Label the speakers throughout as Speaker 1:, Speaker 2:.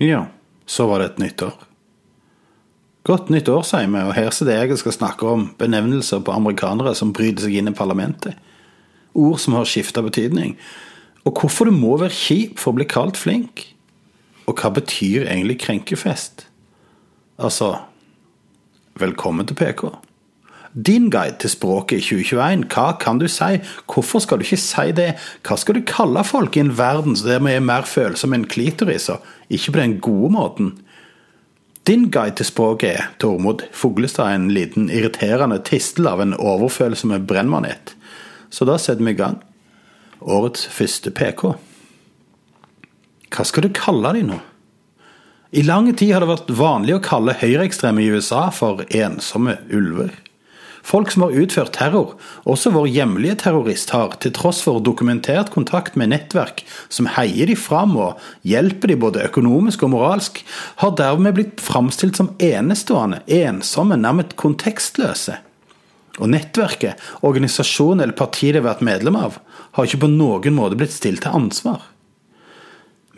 Speaker 1: Ja, så var det et nytt år. Godt nytt år, sier vi, og her er det jeg skal snakke om benevnelser på amerikanere som bryter seg inn i parlamentet. Ord som har skifta betydning. Og hvorfor du må være kjip for å bli kalt flink. Og hva betyr egentlig krenkefest? Altså Velkommen til PK. Din guide til språket i 2021, hva kan du si? Hvorfor skal du ikke si det? Hva skal du kalle folk i en verden der vi er mer følsomme enn klitoris, og ikke på den gode måten? Din guide til språket er Tormod Fuglestad, en liten irriterende tistel av en overfølelse med brennmanet. Så da setter vi i gang. Årets første PK. Hva skal du kalle de nå? I lang tid har det vært vanlig å kalle høyreekstreme i USA for ensomme ulver. Folk som har utført terror, også vår hjemlige terrorist, har, til tross for dokumentert kontakt med nettverk som heier de fram og hjelper de både økonomisk og moralsk, har dermed blitt framstilt som enestående, ensomme, nærmest kontekstløse. Og nettverket, organisasjonen eller partiet de har vært medlem av, har ikke på noen måte blitt stilt til ansvar.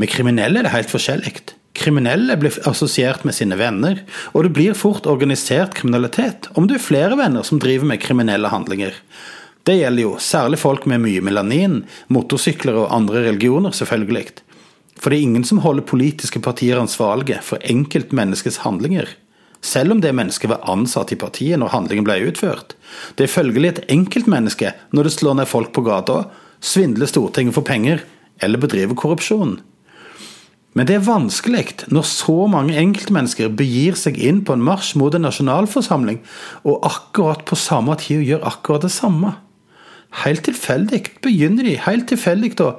Speaker 1: Med kriminelle er det helt forskjellig. Kriminelle blir assosiert med sine venner, og det blir fort organisert kriminalitet om du er flere venner som driver med kriminelle handlinger. Det gjelder jo særlig folk med mye melanin, motorsykler og andre religioner, selvfølgelig. For det er ingen som holder politiske partier ansvarlige for enkeltmenneskets handlinger, selv om det mennesket var ansatt i partiet når handlingen ble utført. Det er følgelig et enkeltmenneske når det slår ned folk på gata, svindler Stortinget for penger eller bedriver korrupsjon. Men det er vanskelig når så mange enkeltmennesker begir seg inn på en marsj mot en nasjonalforsamling, og akkurat på samme tid gjør akkurat det samme. Helt tilfeldig begynner de helt tilfeldig å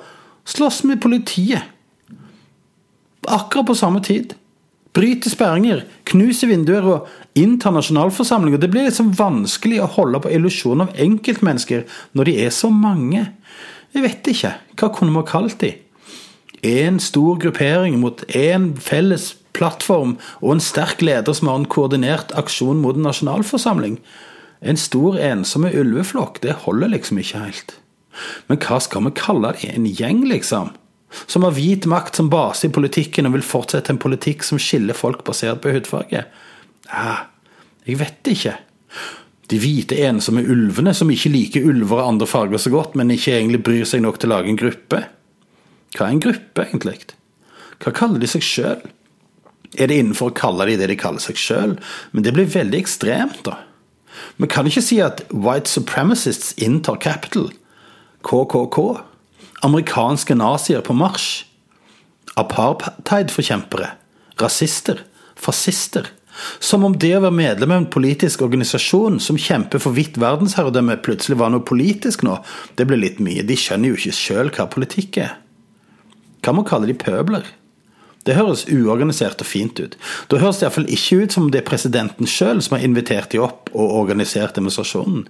Speaker 1: slåss med politiet. Akkurat på samme tid. Bryter sperringer, knuser vinduer og inntar nasjonalforsamlinger. Det blir liksom vanskelig å holde på illusjonen av enkeltmennesker når de er så mange. Jeg vet ikke. Hva kunne vi kalt de? Én stor gruppering mot én felles plattform og en sterk leder som har en koordinert aksjon mot en nasjonalforsamling. En stor, ensomme ulveflokk, det holder liksom ikke helt. Men hva skal vi kalle det? En gjeng, liksom? Som har hvit makt som base i politikken og vil fortsette en politikk som skiller folk basert på hudfarge? Ja, jeg vet ikke. De hvite, ensomme ulvene som ikke liker ulver og andre farger så godt, men ikke egentlig bryr seg nok til å lage en gruppe? Hva er en gruppe, egentlig? Hva kaller de seg sjøl? Er det innenfor å kalle de det de kaller seg sjøl? Men det blir veldig ekstremt, da. Vi kan ikke si at white supremacists inntar capital. KKK. Amerikanske nazier på marsj. Apartheidforkjempere. Rasister. Fascister. Som om det å være medlem av en politisk organisasjon som kjemper for hvitt verdensherredømme, plutselig var noe politisk nå. Det blir litt mye. De skjønner jo ikke sjøl hva politikk er. Hva må kalle de pøbler? Det høres uorganisert og fint ut. Da høres det iallfall ikke ut som det er presidenten sjøl som har invitert de opp og organisert demonstrasjonen.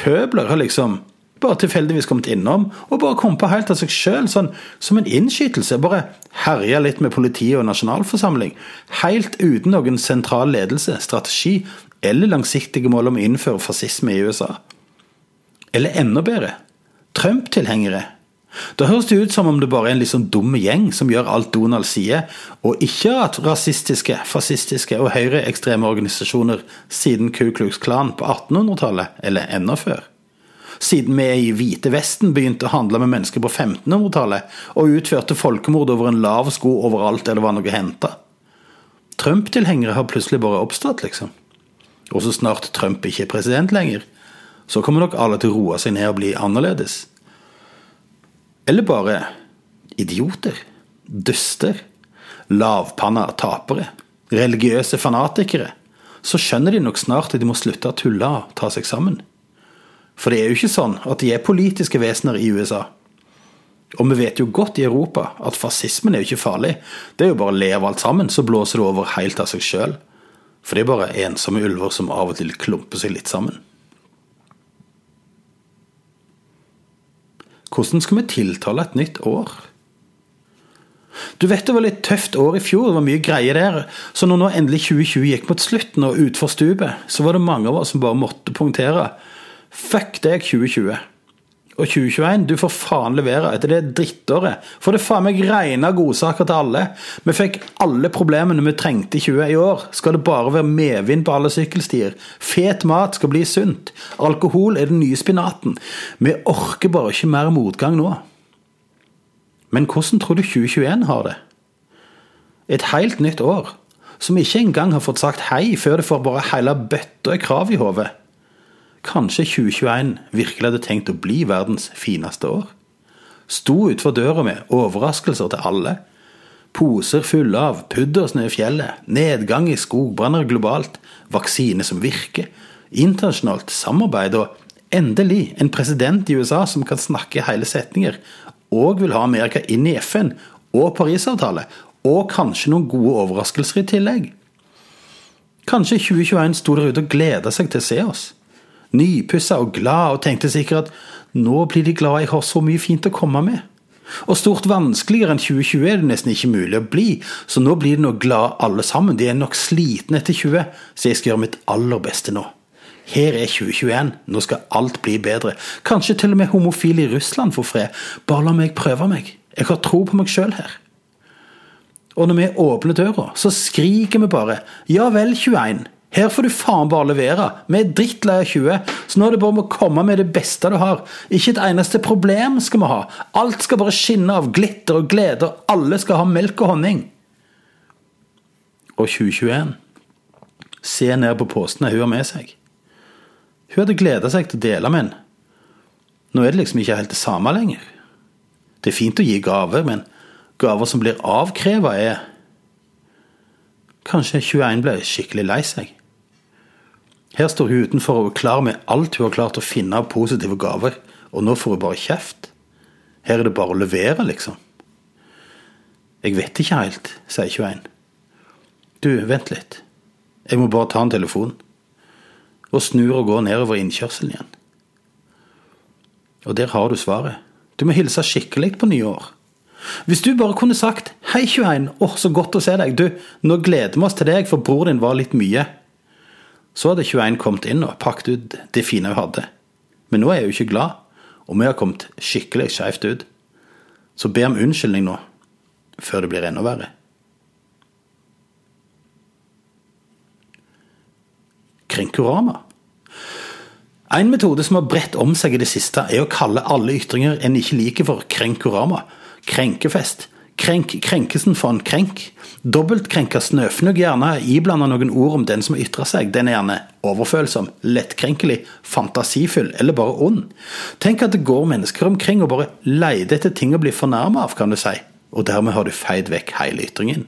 Speaker 1: Pøbler har liksom bare tilfeldigvis kommet innom og bare kommet på helt av seg sjøl, sånn som en innskytelse. Bare herja litt med politiet og nasjonalforsamling. Helt uten noen sentral ledelse, strategi eller langsiktige mål om å innføre fascisme i USA. Eller enda bedre Trump-tilhengere da høres det ut som om det bare er en litt sånn dum gjeng som gjør alt Donald sier, og ikke at rasistiske, fascistiske og høyreekstreme organisasjoner siden Ku Klux Klan på 1800-tallet, eller enda før. Siden vi i Hvite Vesten begynte å handle med mennesker på 1500-tallet og utførte folkemord over en lav sko overalt der det var noe å. Trump-tilhengere har plutselig bare oppstått, liksom. Og så snart Trump ikke er president lenger, så kommer nok alle til å roe seg ned og bli annerledes. Eller bare idioter, duster, lavpanna tapere, religiøse fanatikere, så skjønner de nok snart at de må slutte å tulle og ta seg sammen. For det er jo ikke sånn at de er politiske vesener i USA. Og vi vet jo godt i Europa at fascismen er jo ikke farlig. Det er jo bare å le av alt sammen, så blåser det over helt av seg sjøl. For det er bare ensomme ulver som av og til klumper seg litt sammen. Hvordan skal vi tiltale et nytt år? Du vet det var litt tøft år i fjor, det var mye greier der. Så når nå endelig 2020 gikk mot slutten og utfor stupet, så var det mange av oss som bare måtte punktere. Fuck deg, 2020. Og 2021, du får faen levere etter det drittåret. For det faen meg regna godsaker til alle. Vi fikk alle problemene vi trengte i 20 i år. Skal det bare være medvind på alle sykkelstier? Fet mat skal bli sunt. Alkohol er den nye spinaten. Vi orker bare ikke mer motgang nå. Men hvordan tror du 2021 har det? Et helt nytt år, som ikke engang har fått sagt hei før det får bare hele bøtta krav i hodet. Kanskje 2021 virkelig hadde tenkt å bli verdens fineste år? Sto utfor døra med overraskelser til alle. Poser fulle av puddersnø i fjellet, nedgang i skogbranner globalt, vaksine som virker, internasjonalt samarbeid og endelig en president i USA som kan snakke hele setninger, og vil ha Amerika inn i FN og Parisavtale, og kanskje noen gode overraskelser i tillegg. Kanskje 2021 sto der ute og gleda seg til å se oss nypussa og glad, og tenkte sikkert at nå blir de glad jeg har så mye fint å komme med. Og stort vanskeligere enn 2020 er det nesten ikke mulig å bli, så nå blir de nå glad alle sammen. De er nok slitne etter 20, så jeg skal gjøre mitt aller beste nå. Her er 2021, nå skal alt bli bedre. Kanskje til og med homofile i Russland får fred. Bare la meg prøve meg. Jeg har tro på meg sjøl her. Og når vi åpner døra, så skriker vi bare ja vel, 21, her får du faen bare levere. Vi er drittlei av 20, så nå er det bare om å komme med det beste du har. Ikke et eneste problem skal vi ha. Alt skal bare skinne av glitter og glede, og alle skal ha melk og honning. Og 2021 Se ned på postene hun har med seg. Hun hadde gleda seg til å dele med en. Nå er det liksom ikke helt det samme lenger. Det er fint å gi gaver, men gaver som blir avkreva, er Kanskje 21 ble skikkelig lei seg. Her står hun utenfor og er klar med alt hun har klart å finne av positive gaver, og nå får hun bare kjeft. Her er det bare å levere, liksom. Jeg vet ikke helt, sier 21. Du, vent litt. Jeg må bare ta en telefon. Og snur og går nedover innkjørselen igjen. Og der har du svaret. Du må hilse skikkelig på nyår. Hvis du bare kunne sagt 'Hei, 21. Å, så godt å se deg. Du, nå gleder vi oss til deg, for bror din var litt mye.' Så hadde 21 kommet inn og pakket ut det fine hun hadde. Men nå er hun ikke glad, og vi har kommet skikkelig skjevt ut. Så be om unnskyldning nå, før det blir enda verre. Krenkorama. En metode som har bredt om seg i det siste, er å kalle alle ytringer en ikke liker for krenkorama. Krenkefest. Krenk krenkelsen for en krenk. Dobbeltkrenka snøfnugg gjerne iblanda noen ord om den som ytrer seg. Den er gjerne overfølsom, lettkrenkelig, fantasifull eller bare ond. Tenk at det går mennesker omkring og bare leter etter ting å bli fornærma av, kan du si. Og dermed har du feid vekk hele ytringen.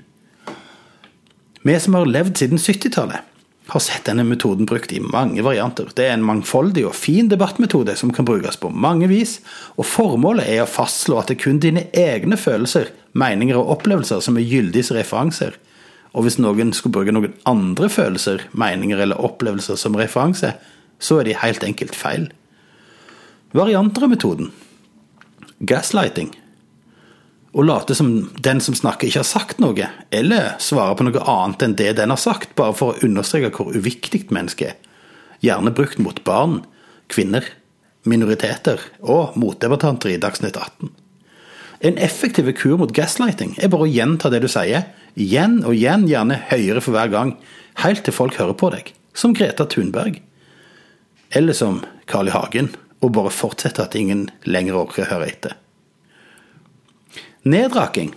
Speaker 1: Vi som har levd siden 70-tallet, har sett denne metoden brukt i mange varianter. Det er en mangfoldig og fin debattmetode som kan brukes på mange vis, og formålet er å fastslå at det er kun dine egne følelser, meninger og opplevelser som er gyldige som referanser. Og hvis noen skulle bruke noen andre følelser, meninger eller opplevelser som referanse, så er de helt enkelt feil. Varianter av metoden. Gaslighting og late som den som snakker, ikke har sagt noe, eller svare på noe annet enn det den har sagt, bare for å understreke hvor uviktig mennesket er. Gjerne brukt mot barn, kvinner, minoriteter og motdebattanter i Dagsnytt 18. En effektiv kur mot gaslighting er bare å gjenta det du sier, igjen og igjen, gjerne høyere for hver gang, helt til folk hører på deg, som Greta Thunberg. Eller som Carl I. Hagen, og bare fortsette at ingen lenger orker å høre etter. Nedraking.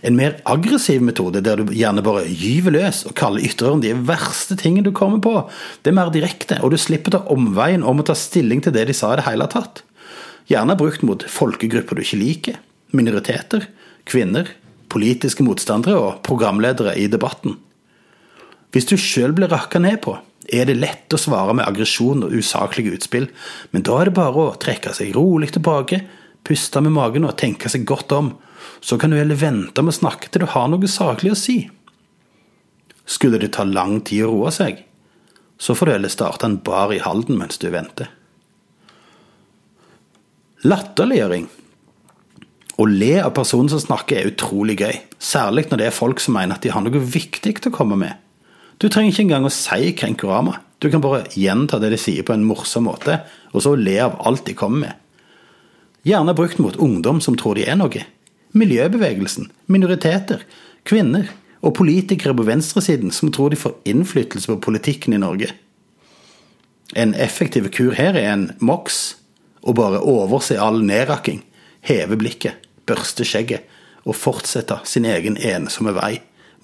Speaker 1: En mer aggressiv metode der du gjerne bare gyver løs og kaller ytterøren de verste tingene du kommer på. Det er mer direkte, og du slipper ta omveien om å ta stilling til det de sa i det hele tatt. Gjerne brukt mot folkegrupper du ikke liker, minoriteter, kvinner, politiske motstandere og programledere i debatten. Hvis du sjøl blir rakka ned på, er det lett å svare med aggresjon og usaklige utspill, men da er det bare å trekke seg rolig tilbake, puste med magen og tenke seg godt om så kan du heller vente med å snakke til du har noe saklig å si. Skulle det ta lang tid å roe seg, så får du heller starte en bar i Halden mens du venter. Latterliggjøring. Å le av personen som snakker er utrolig gøy, særlig når det er folk som mener at de har noe viktig til å komme med. Du trenger ikke engang å si krenkorama, du kan bare gjenta det de sier på en morsom måte, og så le av alt de kommer med. Gjerne brukt mot ungdom som tror de er noe. Miljøbevegelsen, minoriteter, kvinner og politikere på venstresiden som tror de får innflytelse på politikken i Norge. En effektiv kur her er en MOX, og bare overse all nedrakking, heve blikket, børste skjegget og fortsette sin egen ensomme vei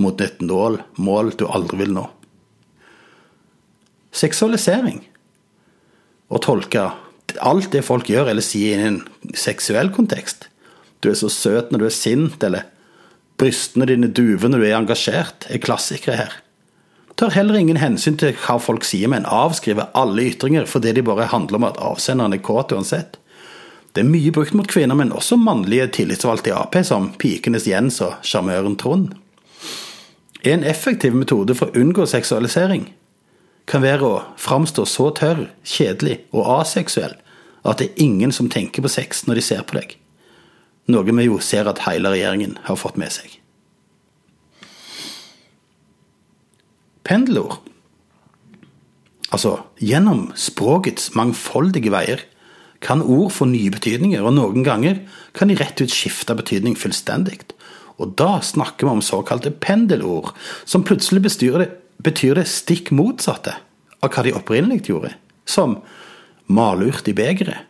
Speaker 1: mot et nål, mål du aldri vil nå. Seksualisering. Å tolke alt det folk gjør eller sier i en seksuell kontekst. Du er så søt når du er sint, eller brystene dine duver når du er engasjert, er klassikere her. Tar heller ingen hensyn til hva folk sier, men avskriver alle ytringer fordi de bare handler om at avsenderen er kåt uansett. Det er mye brukt mot kvinner, men også mannlige tillitsvalgte i Ap, som Pikenes Jens og sjarmøren Trond. En effektiv metode for å unngå seksualisering kan være å framstå så tørr, kjedelig og aseksuell at det er ingen som tenker på sex når de ser på deg. Noe vi jo ser at hele regjeringen har fått med seg. Pendelord. Altså, gjennom språkets mangfoldige veier kan ord få nye betydninger, og noen ganger kan de rett ut skifte betydning fullstendig. Og da snakker vi om såkalte pendelord, som plutselig bestyrer det betyr det stikk motsatte av hva de opprinnelig gjorde, som malurt i begeret.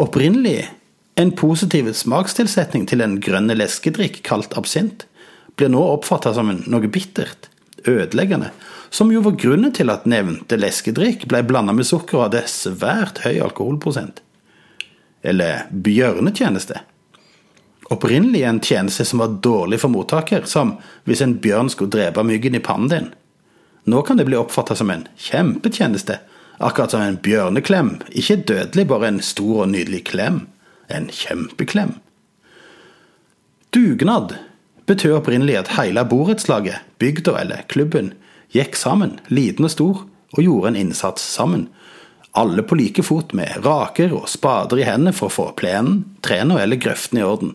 Speaker 1: Opprinnelig en positiv smakstilsetning til en grønne leskedrikk kalt absint, blir nå oppfatta som noe bittert, ødeleggende, som jo var grunnen til at nevnte leskedrikk ble blanda med sukker og hadde svært høy alkoholprosent. Eller bjørnetjeneste. Opprinnelig en tjeneste som var dårlig for mottaker, som hvis en bjørn skulle drepe myggen i pannen din. Nå kan det bli oppfatta som en kjempetjeneste, akkurat som en bjørneklem, ikke dødelig, bare en stor og nydelig klem. En kjempeklem. Dugnad betød opprinnelig at hele borettslaget, bygda eller klubben, gikk sammen, liten og stor, og gjorde en innsats sammen. Alle på like fot med raker og spader i hendene for å få plenen, trærne eller grøften i orden.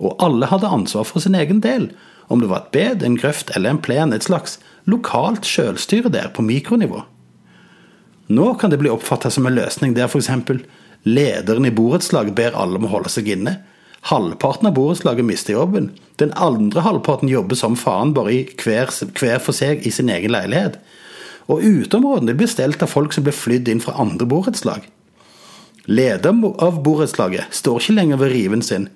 Speaker 1: Og alle hadde ansvar for sin egen del, om det var et bed, en grøft eller en plen, et slags lokalt sjølstyre der på mikronivå. Nå kan det bli oppfatta som en løsning der f.eks. lederen i borettslaget ber alle om å holde seg inne. Halvparten av borettslaget mister jobben. Den andre halvparten jobber som faen, bare i hver, hver for seg i sin egen leilighet. Og uteområdene blir stelt av folk som blir flydd inn fra andre borettslag. Lederen av borettslaget står ikke lenger ved riven sin,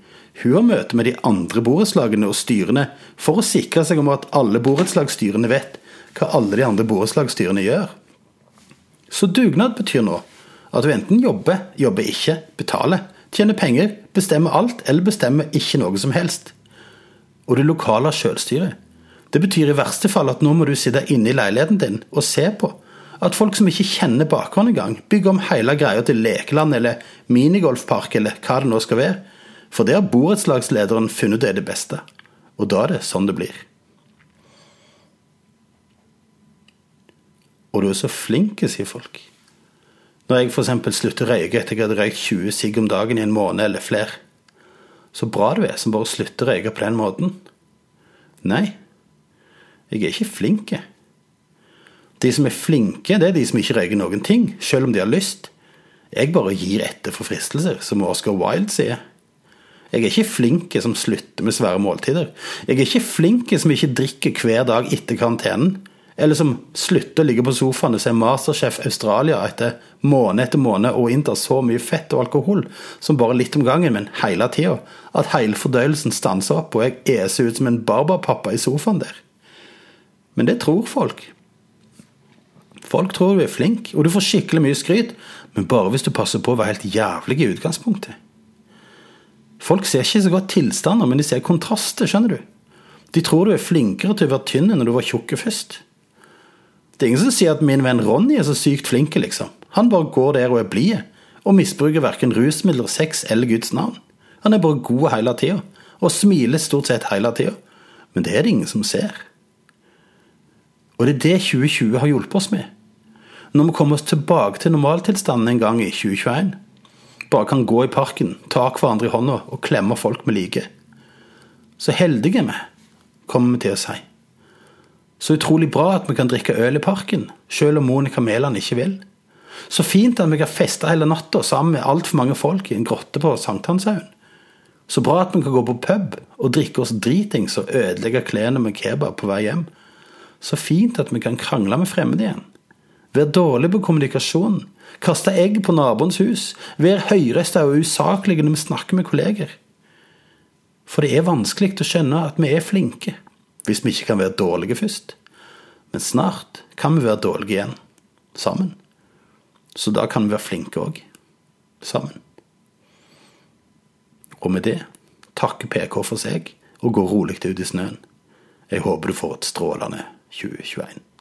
Speaker 1: hun har møte med de andre borettslagene og styrene for å sikre seg om at alle borettslagsstyrene vet hva alle de andre borettslagsstyrene gjør. Så dugnad betyr nå at du enten jobber, jobber ikke, betaler, tjener penger, bestemmer alt eller bestemmer ikke noe som helst. Og det lokale selvstyret. Det betyr i verste fall at nå må du sitte inne i leiligheten din og se på at folk som ikke kjenner bakgrunnen engang, bygger om hele greia til lekeland eller minigolfpark eller hva det nå skal være for det har borettslagslederen funnet ut er det beste. Og da er det sånn det blir. Og du er så flink, sier folk. Når jeg f.eks. slutter å røyke etter jeg hadde røykt 20 sigg om dagen i en måned eller flere. Så bra du er som bare slutter å røyke på den måten. Nei, jeg er ikke flink. De som er flinke, det er de som ikke røyker noen ting, selv om de har lyst. Jeg bare gir etter for fristelser, som Oscar Wilde sier. Jeg er ikke flink som slutter med svære måltider. Jeg er ikke flink som ikke drikker hver dag etter karantenen. Eller som slutter å ligge på sofaen og se Masterchef Australia etter måned etter måned og inntar så mye fett og alkohol som bare litt om gangen, men hele tida. At hele fordøyelsen stanser opp, og jeg eser ut som en barbapappa i sofaen der. Men det tror folk. Folk tror du er flink, og du får skikkelig mye skryt, men bare hvis du passer på å være helt jævlig i utgangspunktet. Folk ser ikke så godt tilstander, men de ser kontraster, skjønner du. De tror du er flinkere til å være tynn enn når du var tjukk først. Det er ingen som sier at min venn Ronny er så sykt flink, liksom. Han bare går der og er blid, og misbruker verken rusmidler, sex eller Guds navn. Han er bare god hele tida, og smiler stort sett hele tida. Men det er det ingen som ser. Og det er det 2020 har hjulpet oss med. Når vi kommer oss tilbake til normaltilstanden en gang i 2021, bare kan gå i parken, ta hverandre i hånda og klemme folk vi liker. Så heldige vi, kommer vi til å si. Så utrolig bra at vi kan drikke øl i parken, selv om Monica Mæland ikke vil. Så fint at vi kan feste hele natta sammen med altfor mange folk i en grotte på Sankthanshaugen. Så bra at vi kan gå på pub og drikke oss dritings og ødelegge klærne med kebab på vei hjem. Så fint at vi kan krangle med fremmede igjen. Være dårlig på kommunikasjon. Kaste egg på naboens hus. Være høyrøsta og usaklige når vi snakker med kolleger. For det er vanskelig å skjønne at vi er flinke, hvis vi ikke kan være dårlige først. Men snart kan vi være dårlige igjen, sammen. Så da kan vi være flinke òg, sammen. Og med det takker PK for seg og går rolig ut i snøen. Jeg håper du får et strålende 2021.